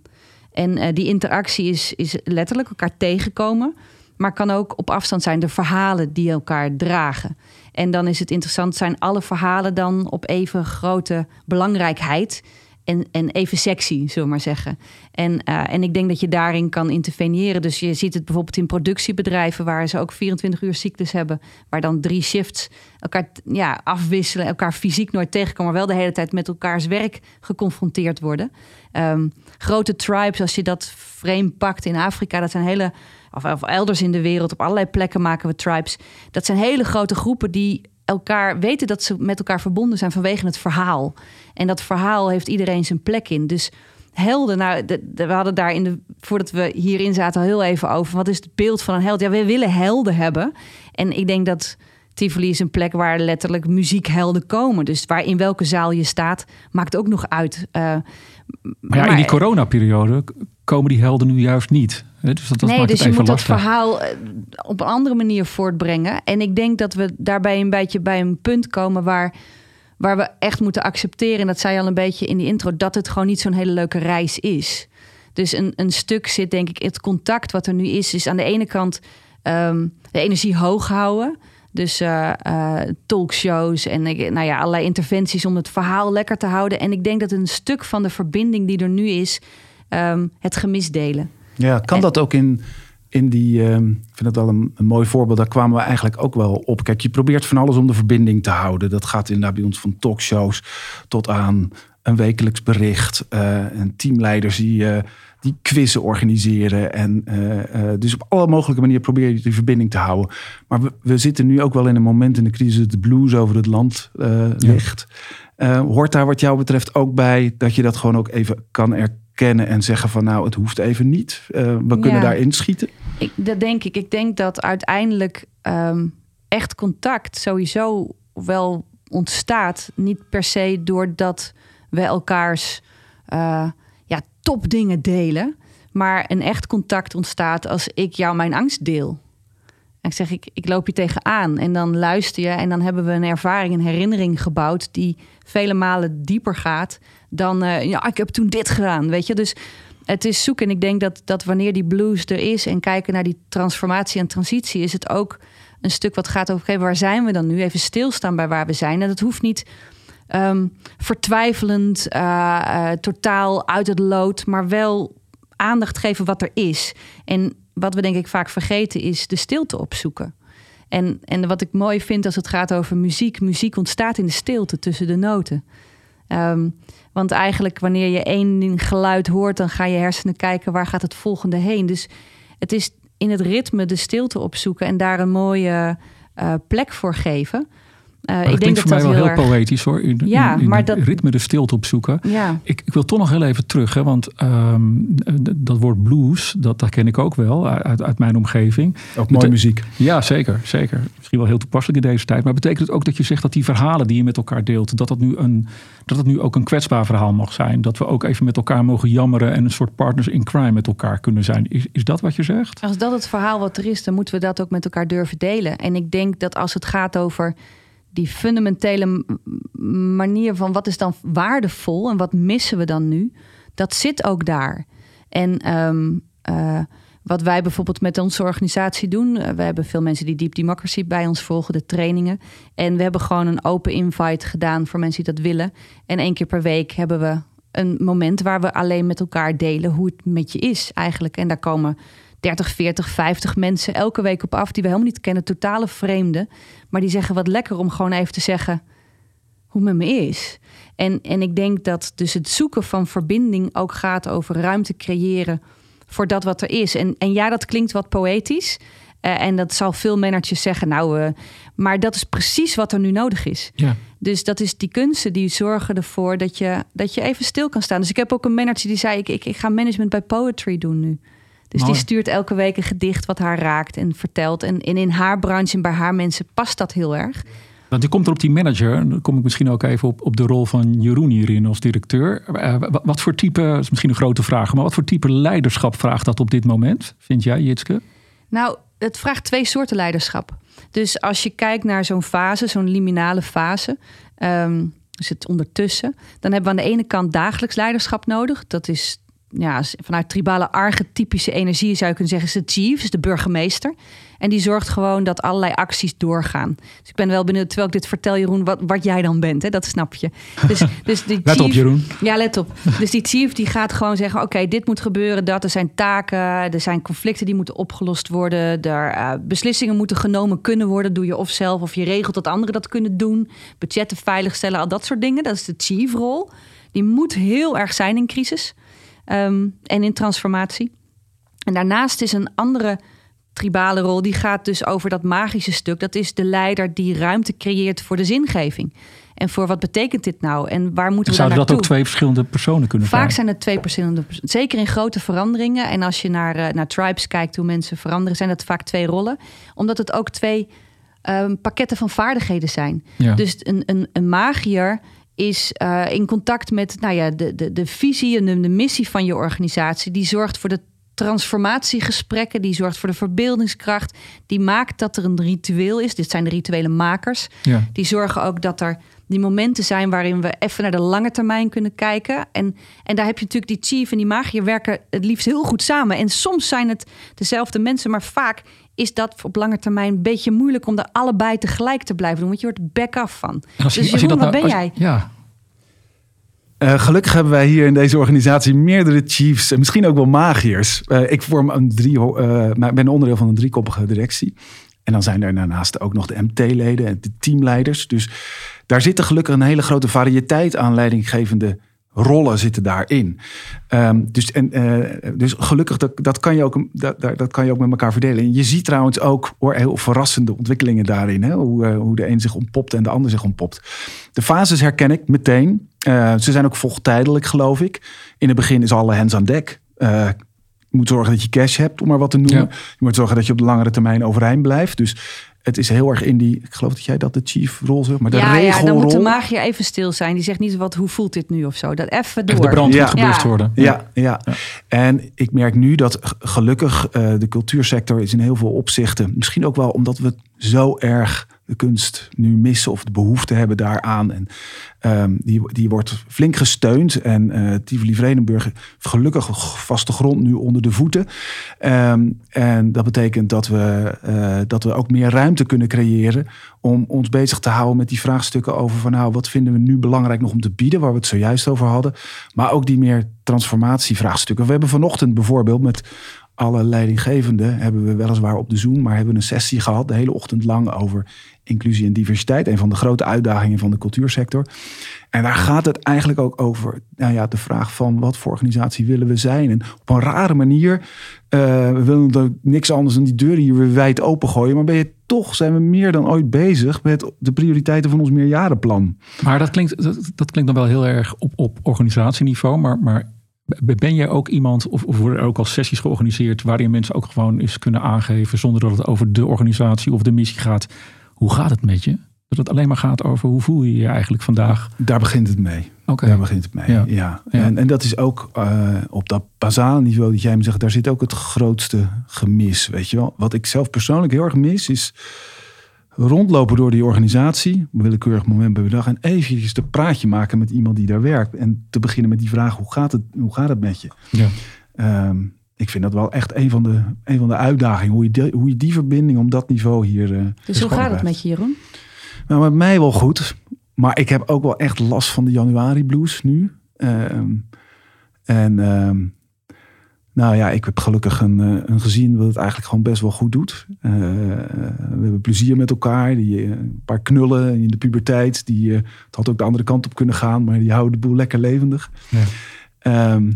En uh, die interactie is, is letterlijk elkaar tegenkomen, maar kan ook op afstand zijn de verhalen die elkaar dragen. En dan is het interessant, zijn alle verhalen dan op even grote belangrijkheid? en, en even sexy, zullen we maar zeggen. En, uh, en ik denk dat je daarin kan interveneren. Dus je ziet het bijvoorbeeld in productiebedrijven waar ze ook 24 uur cyclus hebben, waar dan drie shifts elkaar ja, afwisselen, elkaar fysiek nooit tegenkomen, maar wel de hele tijd met elkaars werk geconfronteerd worden. Um, grote tribes, als je dat frame pakt in Afrika, dat zijn hele of, of elders in de wereld, op allerlei plekken maken we tribes. Dat zijn hele grote groepen die elkaar weten dat ze met elkaar verbonden zijn vanwege het verhaal. En dat verhaal heeft iedereen zijn plek in. Dus helden, nou, we hadden daar in de, voordat we hierin zaten al heel even over. Wat is het beeld van een held? Ja, we willen helden hebben. En ik denk dat Tivoli is een plek waar letterlijk muziekhelden komen. Dus waar in welke zaal je staat, maakt ook nog uit. Uh, maar ja, in die coronaperiode komen die helden nu juist niet. Dus dat, dat nee, dus je moet lastig. dat verhaal eh, op een andere manier voortbrengen. En ik denk dat we daarbij een beetje bij een punt komen waar, waar we echt moeten accepteren, en dat zei je al een beetje in die intro, dat het gewoon niet zo'n hele leuke reis is. Dus een, een stuk zit, denk ik, het contact wat er nu is, is aan de ene kant ehm, de energie hoog houden. Dus uh, uh, talkshows en nou ja, allerlei interventies om het verhaal lekker te houden. En ik denk dat een stuk van de verbinding die er nu is, um, het gemis delen. Ja, kan dat ook in, in die. Um, ik vind het wel een, een, mooi voorbeeld. Daar kwamen we eigenlijk ook wel op. Kijk, je probeert van alles om de verbinding te houden. Dat gaat inderdaad bij ons van talkshows tot aan een wekelijks bericht. Uh, en teamleiders die die quizzen organiseren. En uh, dus op alle mogelijke manieren probeer je die verbinding te houden. Maar we, we, zitten nu ook wel in een moment in de crisis dat de blues over het land uh, ligt. hoort daar wat jou betreft ook bij dat je dat gewoon ook even kan erkennen en zeggen van nou, het hoeft even niet. we kunnen ja, daar inschieten. Ik, dat denk ik. Ik denk dat uiteindelijk um, echt contact sowieso wel ontstaat. Niet per se doordat we elkaars ja, topdingen delen. Maar een echt contact ontstaat als ik jou mijn angst deel. En ik zeg, ik, ik loop je tegenaan. En dan luister je en dan hebben we een ervaring, een herinnering gebouwd... die vele malen dieper gaat dan... Uh, ja, ik heb toen dit gedaan, weet je. Dus het is zoeken. En ik denk dat, dat wanneer die blues er is... en kijken naar die transformatie en transitie... is het ook een stuk wat gaat over... waar zijn we dan nu? Even stilstaan bij waar we zijn. En dat hoeft niet um, vertwijfelend, uh, totaal uit het lood, maar wel aandacht geven wat er is. En wat we denk ik vaak vergeten is de stilte opzoeken. En, en wat ik mooi vind als het gaat over muziek, muziek ontstaat in de stilte tussen de noten. Um, want eigenlijk wanneer je één geluid hoort, dan ga je hersenen kijken waar gaat het volgende heen. Dus het is in het ritme de stilte opzoeken en daar een mooie uh, plek voor geven. Uh, ik denk dat voor mij wel heel, heel poëtisch hoor. In, ja, in, maar dat ritme de stilte opzoeken. Ja. Ik, ik wil toch nog heel even terug, hè, want um, dat woord blues, dat, dat ken ik ook wel uit, uit mijn omgeving. Ook mooie muziek. Ja, zeker, zeker. Misschien wel heel toepasselijk in deze tijd. Maar betekent het ook dat je zegt dat die verhalen die je met elkaar deelt, dat dat nu, een, dat het nu ook een kwetsbaar verhaal mag zijn? Dat we ook even met elkaar mogen jammeren en een soort partners in crime met elkaar kunnen zijn. Is, is dat wat je zegt? Als dat het verhaal wat er is, dan moeten we dat ook met elkaar durven delen. En ik denk dat als het gaat over die fundamentele manier van wat is dan waardevol en wat missen we dan nu, dat zit ook daar. En um, uh, wat wij bijvoorbeeld met onze organisatie doen, uh, we hebben veel mensen die Deep Democracy bij ons volgen, de trainingen. En we hebben gewoon een open invite gedaan voor mensen die dat willen. En één keer per week hebben we een moment waar we alleen met elkaar delen hoe het met je is eigenlijk. En daar komen 30, 40, 50 mensen elke week op af die we helemaal niet kennen, totale vreemden. Maar die zeggen wat lekker om gewoon even te zeggen hoe het met me is. En, en ik denk dat dus het zoeken van verbinding ook gaat over ruimte creëren voor dat wat er is. En, en ja, dat klinkt wat poëtisch. Uh, en dat zal veel managers zeggen, nou, uh, maar dat is precies wat er nu nodig is. Ja. Dus dat is die kunsten die zorgen ervoor dat je, dat je even stil kan staan. Dus ik heb ook een manager die zei, ik, ik, ik ga management bij poetry doen nu. Dus die stuurt elke week een gedicht wat haar raakt en vertelt. En, in haar branche en bij haar mensen past dat heel erg. Want je komt er op die manager. Dan kom ik misschien ook even op, op de rol van Jeroen hierin als directeur. Uh, wat, voor type, is misschien een grote vraag, maar wat voor type leiderschap vraagt dat op dit moment? Vind jij, Jitske? Nou, het vraagt twee soorten leiderschap. Dus als je kijkt naar zo'n fase, zo'n liminale fase. Um, dus het ondertussen. Dan hebben we aan de ene kant dagelijks leiderschap nodig. Dat is ja, vanuit tribale archetypische energie zou je kunnen zeggen, is de chief, is de burgemeester. En die zorgt gewoon dat allerlei acties doorgaan. Dus ik ben wel benieuwd, terwijl ik dit vertel, Jeroen, wat, wat jij dan bent. Hè? Dat snap je. Dus, dus die let op, Jeroen. Ja, let op. Dus die chief die gaat gewoon zeggen, oké, dit moet gebeuren, dat er zijn taken, er zijn conflicten die moeten opgelost worden, er uh, beslissingen moeten genomen kunnen worden, doe je of zelf of je regelt dat anderen dat kunnen doen, budgetten veiligstellen, al dat soort dingen. Dat is de chief-rol. Die moet heel erg zijn in crisis. Um, en in transformatie. En daarnaast is een andere tribale rol, die gaat dus over dat magische stuk. Dat is de leider die ruimte creëert voor de zingeving. En voor wat betekent dit nou? En waar moeten we Zouden dat ook twee verschillende personen kunnen zijn? Vaak zijn het twee verschillende personen. Zeker in grote veranderingen. En als je naar, uh, naar tribes kijkt, hoe mensen veranderen, zijn dat vaak twee rollen. Omdat het ook twee um, pakketten van vaardigheden zijn. Ja. Dus een, een, een magier is uh, in contact met nou ja, de, de, de visie en de, de, missie van je organisatie. Die zorgt voor de transformatiegesprekken, die zorgt voor de verbeeldingskracht. Die maakt dat er een ritueel is. Dit zijn de rituele makers. Ja. Die zorgen ook dat er die momenten zijn waarin we even naar de lange termijn kunnen kijken. En, en daar heb je natuurlijk die chief en die magier werken het liefst heel goed samen. En soms zijn het dezelfde mensen, maar vaak is dat op lange termijn een beetje moeilijk om er allebei tegelijk te blijven doen. Want je wordt back af van. Als je, dus je Jeroen, dat waar nou- ben als- jij? Ja, Eh, gelukkig hebben wij hier in deze organisatie meerdere chiefs en misschien ook wel magiërs. Eh, ik vorm een drie, eh, maar ben onderdeel van een driekoppige directie. En dan zijn er daarnaast ook nog de MT-leden en de teamleiders. Dus daar zitten gelukkig een hele grote variëteit aan leidinggevende rollen zitten daarin. Ehm, dus, en, eh, dus gelukkig, dat, dat, kan je ook, dat, dat kan je ook met elkaar verdelen. En je ziet trouwens ook hoor, heel verrassende ontwikkelingen daarin. Hè? Hoe, eh, hoe de een zich ontpopt en de ander zich ontpopt. De fases herken ik meteen. Eh, ze zijn ook volgtijdelijk, geloof ik. In het begin is alle hands aan dek. Je moet zorgen dat je cash hebt, om maar wat te noemen. Ja. Je moet zorgen dat je op de langere termijn overeind blijft. Dus het is heel erg in die... Ik geloof dat jij dat de chief rol zegt, maar de ja, ja, regelrol... dan moet de magier even stil zijn. Die zegt niet wat, hoe voelt dit nu of zo. Dat even door. echt de brand Ja. moet geblust Ja. worden. Ja, ja. En ik merk nu dat gelukkig eh, de cultuursector is in heel veel opzichten. Misschien ook wel omdat we zo erg de kunst nu missen of de behoefte hebben daaraan. En ehm, die, die wordt flink gesteund. En eh Tivoli Vredenburg gelukkig vaste grond nu onder de voeten. Ehm, en dat betekent dat we, eh, dat we ook meer ruimte kunnen creëren om ons bezig te houden met die vraagstukken over van nou, wat vinden we nu belangrijk nog om te bieden, waar we het zojuist over hadden. Maar ook die meer transformatievraagstukken. We hebben vanochtend bijvoorbeeld met alle leidinggevenden, hebben we weliswaar op de Zoom, maar hebben een sessie gehad de hele ochtend lang over inclusie en diversiteit. Een van de grote uitdagingen van de cultuursector. En daar gaat het eigenlijk ook over nou ja, de vraag van wat voor organisatie willen we zijn. En op een rare manier, eh, we willen niks anders dan die deuren hier weer wijd opengooien. Maar ben je toch, zijn we meer dan ooit bezig met de prioriteiten van ons meerjarenplan. Maar dat klinkt, dat, dat klinkt dan wel heel erg op, op organisatieniveau. Maar, maar ben jij ook iemand, of, of worden er ook al sessies georganiseerd... waarin mensen ook gewoon eens kunnen aangeven... zonder dat het over de organisatie of de missie gaat... hoe gaat het met je? Dat het alleen maar gaat over hoe voel je je eigenlijk vandaag? Daar begint het mee. Oké. Daar begint het mee. Ja. Ja. Ja. En, en dat is ook eh, op dat basale niveau dat jij me zegt, daar zit ook het grootste gemis. Weet je wel? Wat ik zelf persoonlijk heel erg mis, is rondlopen door die organisatie, op een willekeurig moment bij de dag, en eventjes een praatje maken met iemand die daar werkt. En te beginnen met die vraag: hoe gaat het, hoe gaat het met je? Ja. Ehm, ik vind dat wel echt een van de, een van de uitdagingen. Hoe je, die, hoe je die verbinding op dat niveau hier. eh, Dus hoe gaat het met je, Jeroen? Nou, met mij wel goed. Maar ik heb ook wel echt last van de januari blues nu. Ehm, en ehm, nou ja, ik heb gelukkig een, eh, een gezin dat het eigenlijk gewoon best wel goed doet. Eh, we hebben plezier met elkaar. Die, eh, een paar knullen in de puberteit. Die, het had ook de andere kant op kunnen gaan, maar die houden de boel lekker levendig. Ja. Ehm,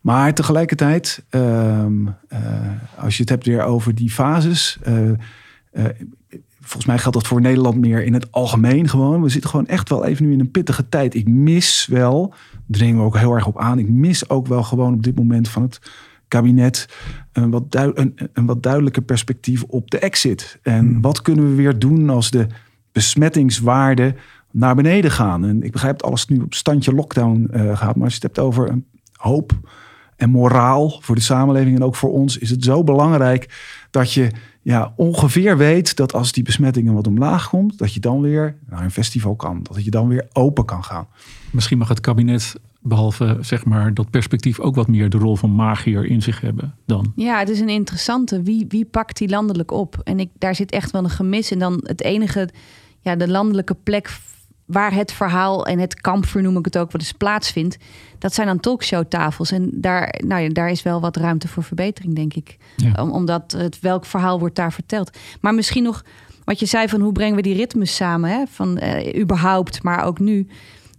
maar tegelijkertijd, ehm, eh, als je het hebt weer over die fases. volgens mij geldt dat voor Nederland meer in het algemeen gewoon. We zitten gewoon echt wel even nu in een pittige tijd. Ik mis wel, dringen we ook heel erg op aan. Ik mis ook wel gewoon op dit moment van het kabinet een wat, een, een wat duidelijker perspectief op de exit. En wat kunnen we weer doen als de besmettingswaarden naar beneden gaan? En ik begrijp dat alles nu op standje lockdown eh, gaat. Maar als je het hebt over een hoop en moraal voor de samenleving en ook voor ons, is het zo belangrijk dat je ja, ongeveer weet dat als die besmettingen wat omlaag komt, dat je dan weer naar een festival kan. Dat je dan weer open kan gaan. Misschien mag het kabinet, behalve zeg maar dat perspectief... ook wat meer de rol van magier in zich hebben dan. Ja, het is een interessante. Wie, wie pakt die landelijk op? En ik, daar zit echt wel een gemis. En dan het enige, ja, de landelijke plek waar het verhaal en het kampvuur, noem ik het ook, wat eens plaatsvindt. Dat zijn dan talkshowtafels. En daar, nou ja, daar is wel wat ruimte voor verbetering, denk ik. Ja. Om, omdat het, welk verhaal wordt daar verteld. Maar misschien nog wat je zei van hoe brengen we die ritmes samen? Hè? Van eh, überhaupt, maar ook nu.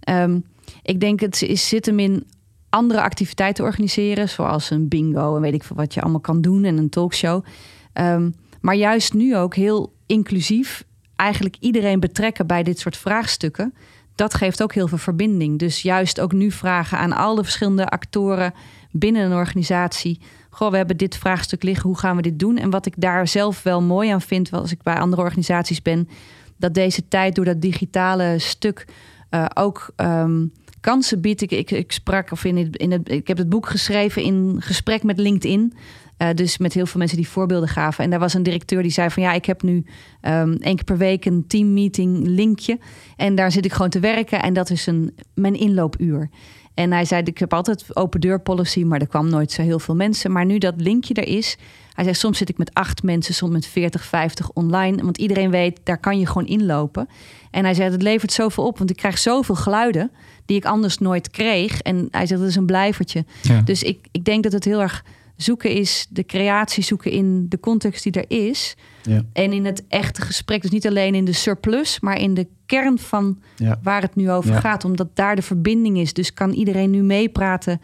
Ehm, ik denk het is, zit hem in andere activiteiten organiseren, zoals een bingo en weet ik veel wat je allemaal kan doen en een talkshow. Ehm, maar juist nu ook heel inclusief, eigenlijk iedereen betrekken bij dit soort vraagstukken. Dat geeft ook heel veel verbinding. Dus juist ook nu vragen aan al de verschillende actoren binnen een organisatie. Goh, we hebben dit vraagstuk liggen, hoe gaan we dit doen? En wat ik daar zelf wel mooi aan vind, als ik bij andere organisaties ben, dat deze tijd door dat digitale stuk eh, ook ehm, kansen biedt. Ik, ik, sprak of in in het, ik heb het boek geschreven in gesprek met LinkedIn. Uh, dus met heel veel mensen die voorbeelden gaven. En daar was een directeur die zei van ja, ik heb nu um, één keer per week een teammeeting linkje. En daar zit ik gewoon te werken. En dat is een, mijn inloopuur. En hij zei, ik heb altijd open deur policy, maar er kwam nooit zo heel veel mensen. Maar nu dat linkje er is, hij zei, soms zit ik met acht mensen, soms met 40, 50 online. Want iedereen weet, daar kan je gewoon inlopen. En hij zei, het levert zoveel op, want ik krijg zoveel geluiden die ik anders nooit kreeg. En hij zegt, dat is een blijvertje. Dus ik, ik denk dat het heel erg zoeken is, de creatie zoeken in de context die er is. Ja. En in het echte gesprek. Dus niet alleen in de surplus, maar in de kern van waar het nu over gaat. Omdat daar de verbinding is. Dus kan iedereen nu meepraten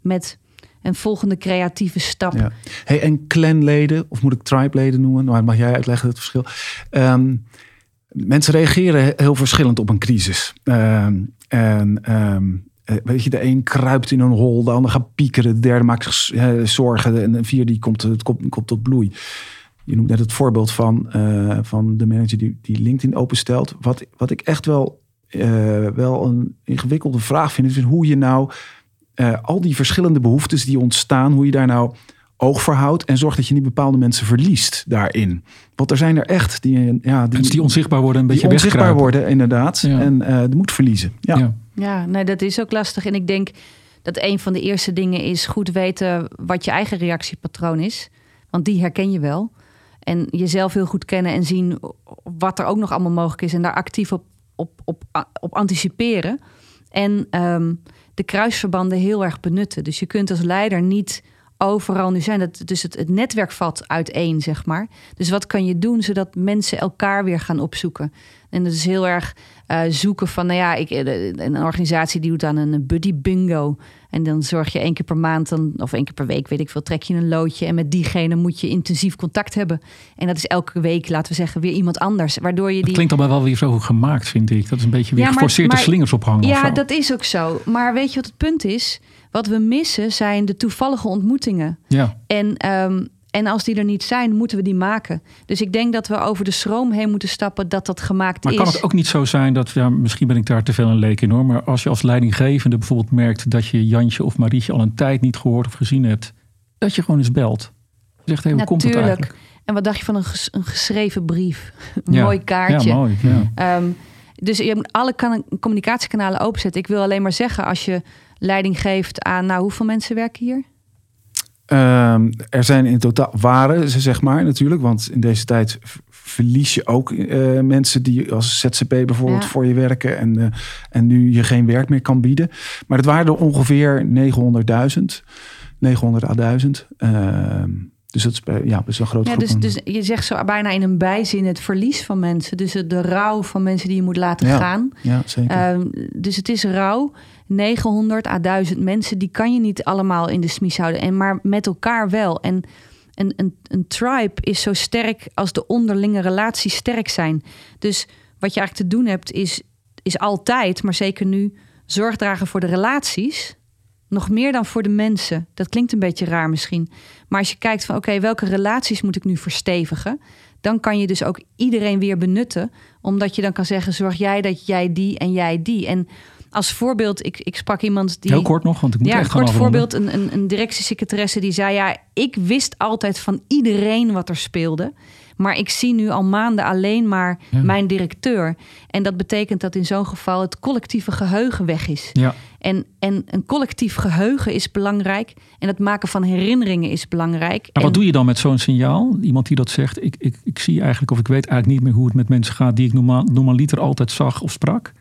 met een volgende creatieve stap. Hey, en clanleden, of moet ik tribe-leden noemen? Nou, mag jij uitleggen het verschil? Ehm, mensen reageren heel verschillend op een crisis. Ehm, en ehm, eh, weet je, de een kruipt in een hol, de ander gaat piekeren, de derde maakt zich zorgen en de vierde die komt, het komt, komt tot bloei. Je noemt net het voorbeeld van, uh, van de manager die, die LinkedIn openstelt. Wat, wat ik echt wel, wel een ingewikkelde vraag vind, is hoe je nou al die verschillende behoeftes die ontstaan, hoe je daar nou oog voor houdt en zorgt dat je niet bepaalde mensen verliest daarin. Want er zijn er echt die, ja, die, die onzichtbaar worden, een beetje onzichtbaar worden, inderdaad. En uh, de moet verliezen. Ja. ja. Ja, nee, dat is ook lastig. En ik denk dat een van de eerste dingen is goed weten wat je eigen reactiepatroon is. Want die herken je wel. En jezelf heel goed kennen en zien wat er ook nog allemaal mogelijk is. En daar actief op, op, op, op anticiperen. En ehm, de kruisverbanden heel erg benutten. Dus je kunt als leider niet overal nu zijn. Dat, dus het, het netwerk valt uiteen, zeg maar. Dus wat kan je doen zodat mensen elkaar weer gaan opzoeken? En dat is heel erg uh, zoeken van, nou ja, ik, eh, een organisatie die doet dan een buddy bingo. En dan zorg je één keer per maand dan, of één keer per week, weet ik veel, trek je een loodje. En met diegene moet je intensief contact hebben. En dat is elke week, laten we zeggen, weer iemand anders. Waardoor je die... Dat klinkt allemaal wel weer zo gemaakt, vind ik. Dat is een beetje weer ja, geforceerd de slingers ophangen. Ja, dat is ook zo. Maar weet je wat het punt is? Wat we missen zijn de toevallige ontmoetingen. Ja. En um, en als die er niet zijn, moeten we die maken. Dus ik denk dat we over de schroom heen moeten stappen dat dat gemaakt maar is. Maar kan het ook niet zo zijn dat, ja, misschien ben ik daar te veel een leek in hoor, maar als je als leidinggevende bijvoorbeeld merkt dat je Jantje of Marietje al een tijd niet gehoord of gezien hebt, dat je gewoon eens belt. Zegt, hey, hoe komt het eigenlijk? En wat dacht je van een, een geschreven brief? een mooi kaartje. Ja, mooi. Ja. Um, dus je moet alle communicatiekanalen openzetten. Ik wil alleen maar zeggen, als je leiding geeft aan, nou, hoeveel mensen werken hier? Um, er zijn in totaal, waren ze zeg maar natuurlijk, want in deze tijd verlies je ook uh, mensen die als ZZP bijvoorbeeld voor je werken en, uh, en nu je geen werk meer kan bieden. Maar het waren er ongeveer 900.000, 900 à 1000. Uh, dus dat is ja, best wel een groot ja, dus, dus, je zegt zo bijna in een bijzin het verlies van mensen. Dus de rouw van mensen die je moet laten ja, gaan. Ja, zeker. Um, dus het is rouw. 900 à 1000 mensen, die kan je niet allemaal in de smies houden. En maar met elkaar wel. En een, een, een tribe is zo sterk als de onderlinge relaties sterk zijn. Dus wat je eigenlijk te doen hebt, is, is altijd, maar zeker nu, zorg dragen voor de relaties. Nog meer dan voor de mensen. Dat klinkt een beetje raar misschien. Maar als je kijkt van oké, welke relaties moet ik nu verstevigen? Dan kan je dus ook iedereen weer benutten. Omdat je dan kan zeggen, zorg jij dat jij die en jij die. En als voorbeeld, ik, ik sprak iemand die. Heel kort nog, want ik moet ja, echt kort voorbeeld, een, een, een directiesecretaresse die zei: Ja, ik wist altijd van iedereen wat er speelde. Maar ik zie nu al maanden alleen maar mijn directeur. En dat betekent dat in zo'n geval het collectieve geheugen weg is. Ja. En, en een collectief geheugen is belangrijk. En het maken van herinneringen is belangrijk. Maar wat doe je dan met zo'n signaal? Iemand die dat zegt, ik, ik, ik zie eigenlijk of ik weet eigenlijk niet meer hoe het met mensen gaat die ik normaal, normaliter altijd zag of sprak.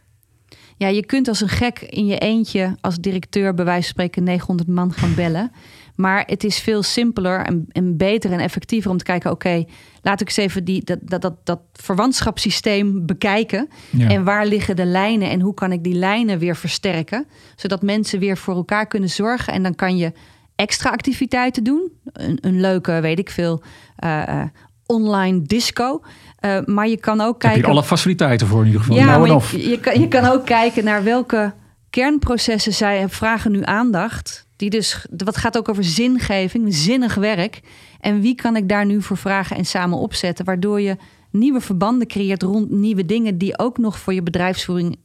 Ja, je kunt als een gek in je eentje als directeur bij wijze van spreken 900 man gaan bellen. Maar het is veel simpeler en, en beter en effectiever om te kijken: oké, laat ik eens even die, dat, dat, dat, dat verwantschapssysteem bekijken. En waar liggen de lijnen en hoe kan ik die lijnen weer versterken? Zodat mensen weer voor elkaar kunnen zorgen. En dan kan je extra activiteiten doen. Een, een leuke, weet ik veel, uh, online disco. Uh, maar je kan ook kijken. Heb je alle faciliteiten voor in ieder geval? Ja, nou maar je, je, kan, je kan ook kijken naar welke kernprocessen zij vragen nu aandacht. Die dus, wat gaat ook over zingeving, zinnig werk. En wie kan ik daar nu voor vragen en samen opzetten? Waardoor je nieuwe verbanden creëert rond nieuwe dingen die ook nog voor je bedrijfsvoering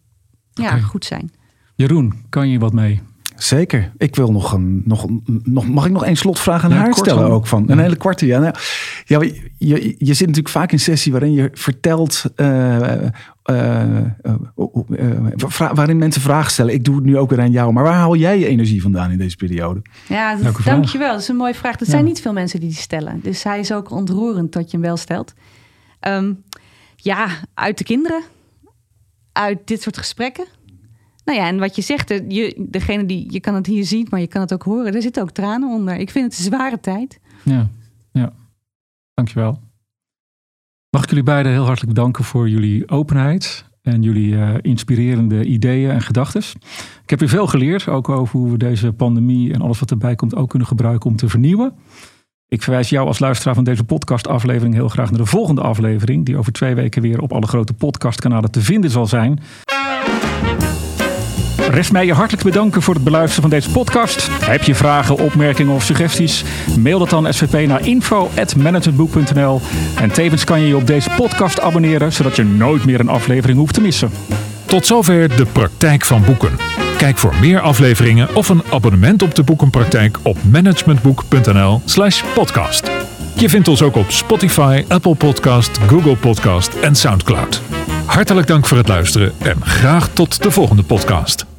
ja, goed zijn. Jeroen, kan je wat mee? Zeker. Ik wil nog een. Nog, nog, mag ik nog één slotvraag aan Ja, haar kort stellen ook? Van, een hele korte, ja. Nou, ja je, je, zit natuurlijk vaak in sessie waarin je vertelt. eh, eh, eh, waarin mensen vragen stellen. Ik doe het nu ook weer aan jou. Maar waar haal jij je energie vandaan in deze periode? Ja, dat- dankjewel. Dat is een mooie vraag. Er Ja. zijn niet veel mensen die die stellen. Dus hij is ook ontroerend dat je hem wel stelt. Ehm, ja, uit de kinderen. Uit dit soort gesprekken. Nou ja, en wat je zegt, je, degene die, je kan het hier zien, maar je kan het ook horen. Er zitten ook tranen onder. Ik vind het een zware tijd. Ja, ja. Dankjewel. Mag ik jullie beiden heel hartelijk bedanken voor jullie openheid en jullie eh, inspirerende ideeën en gedachten. Ik heb weer veel geleerd, ook over hoe we deze pandemie en alles wat erbij komt ook kunnen gebruiken om te vernieuwen. Ik verwijs jou als luisteraar van deze podcastaflevering heel graag naar de volgende aflevering, die over twee weken weer op alle grote podcastkanalen te vinden zal zijn. Rest mij je hartelijk bedanken voor het beluisteren van deze podcast. Heb je vragen, opmerkingen of suggesties? Mail dat dan SVP naar info.managementboek.nl. En tevens kan je je op deze podcast abonneren, zodat je nooit meer een aflevering hoeft te missen. Tot zover de praktijk van boeken. Kijk voor meer afleveringen of een abonnement op de boekenpraktijk op managementboek.nl/slash podcast. Je vindt ons ook op Spotify, Apple Podcast, Google Podcast en Soundcloud. Hartelijk dank voor het luisteren en graag tot de volgende podcast.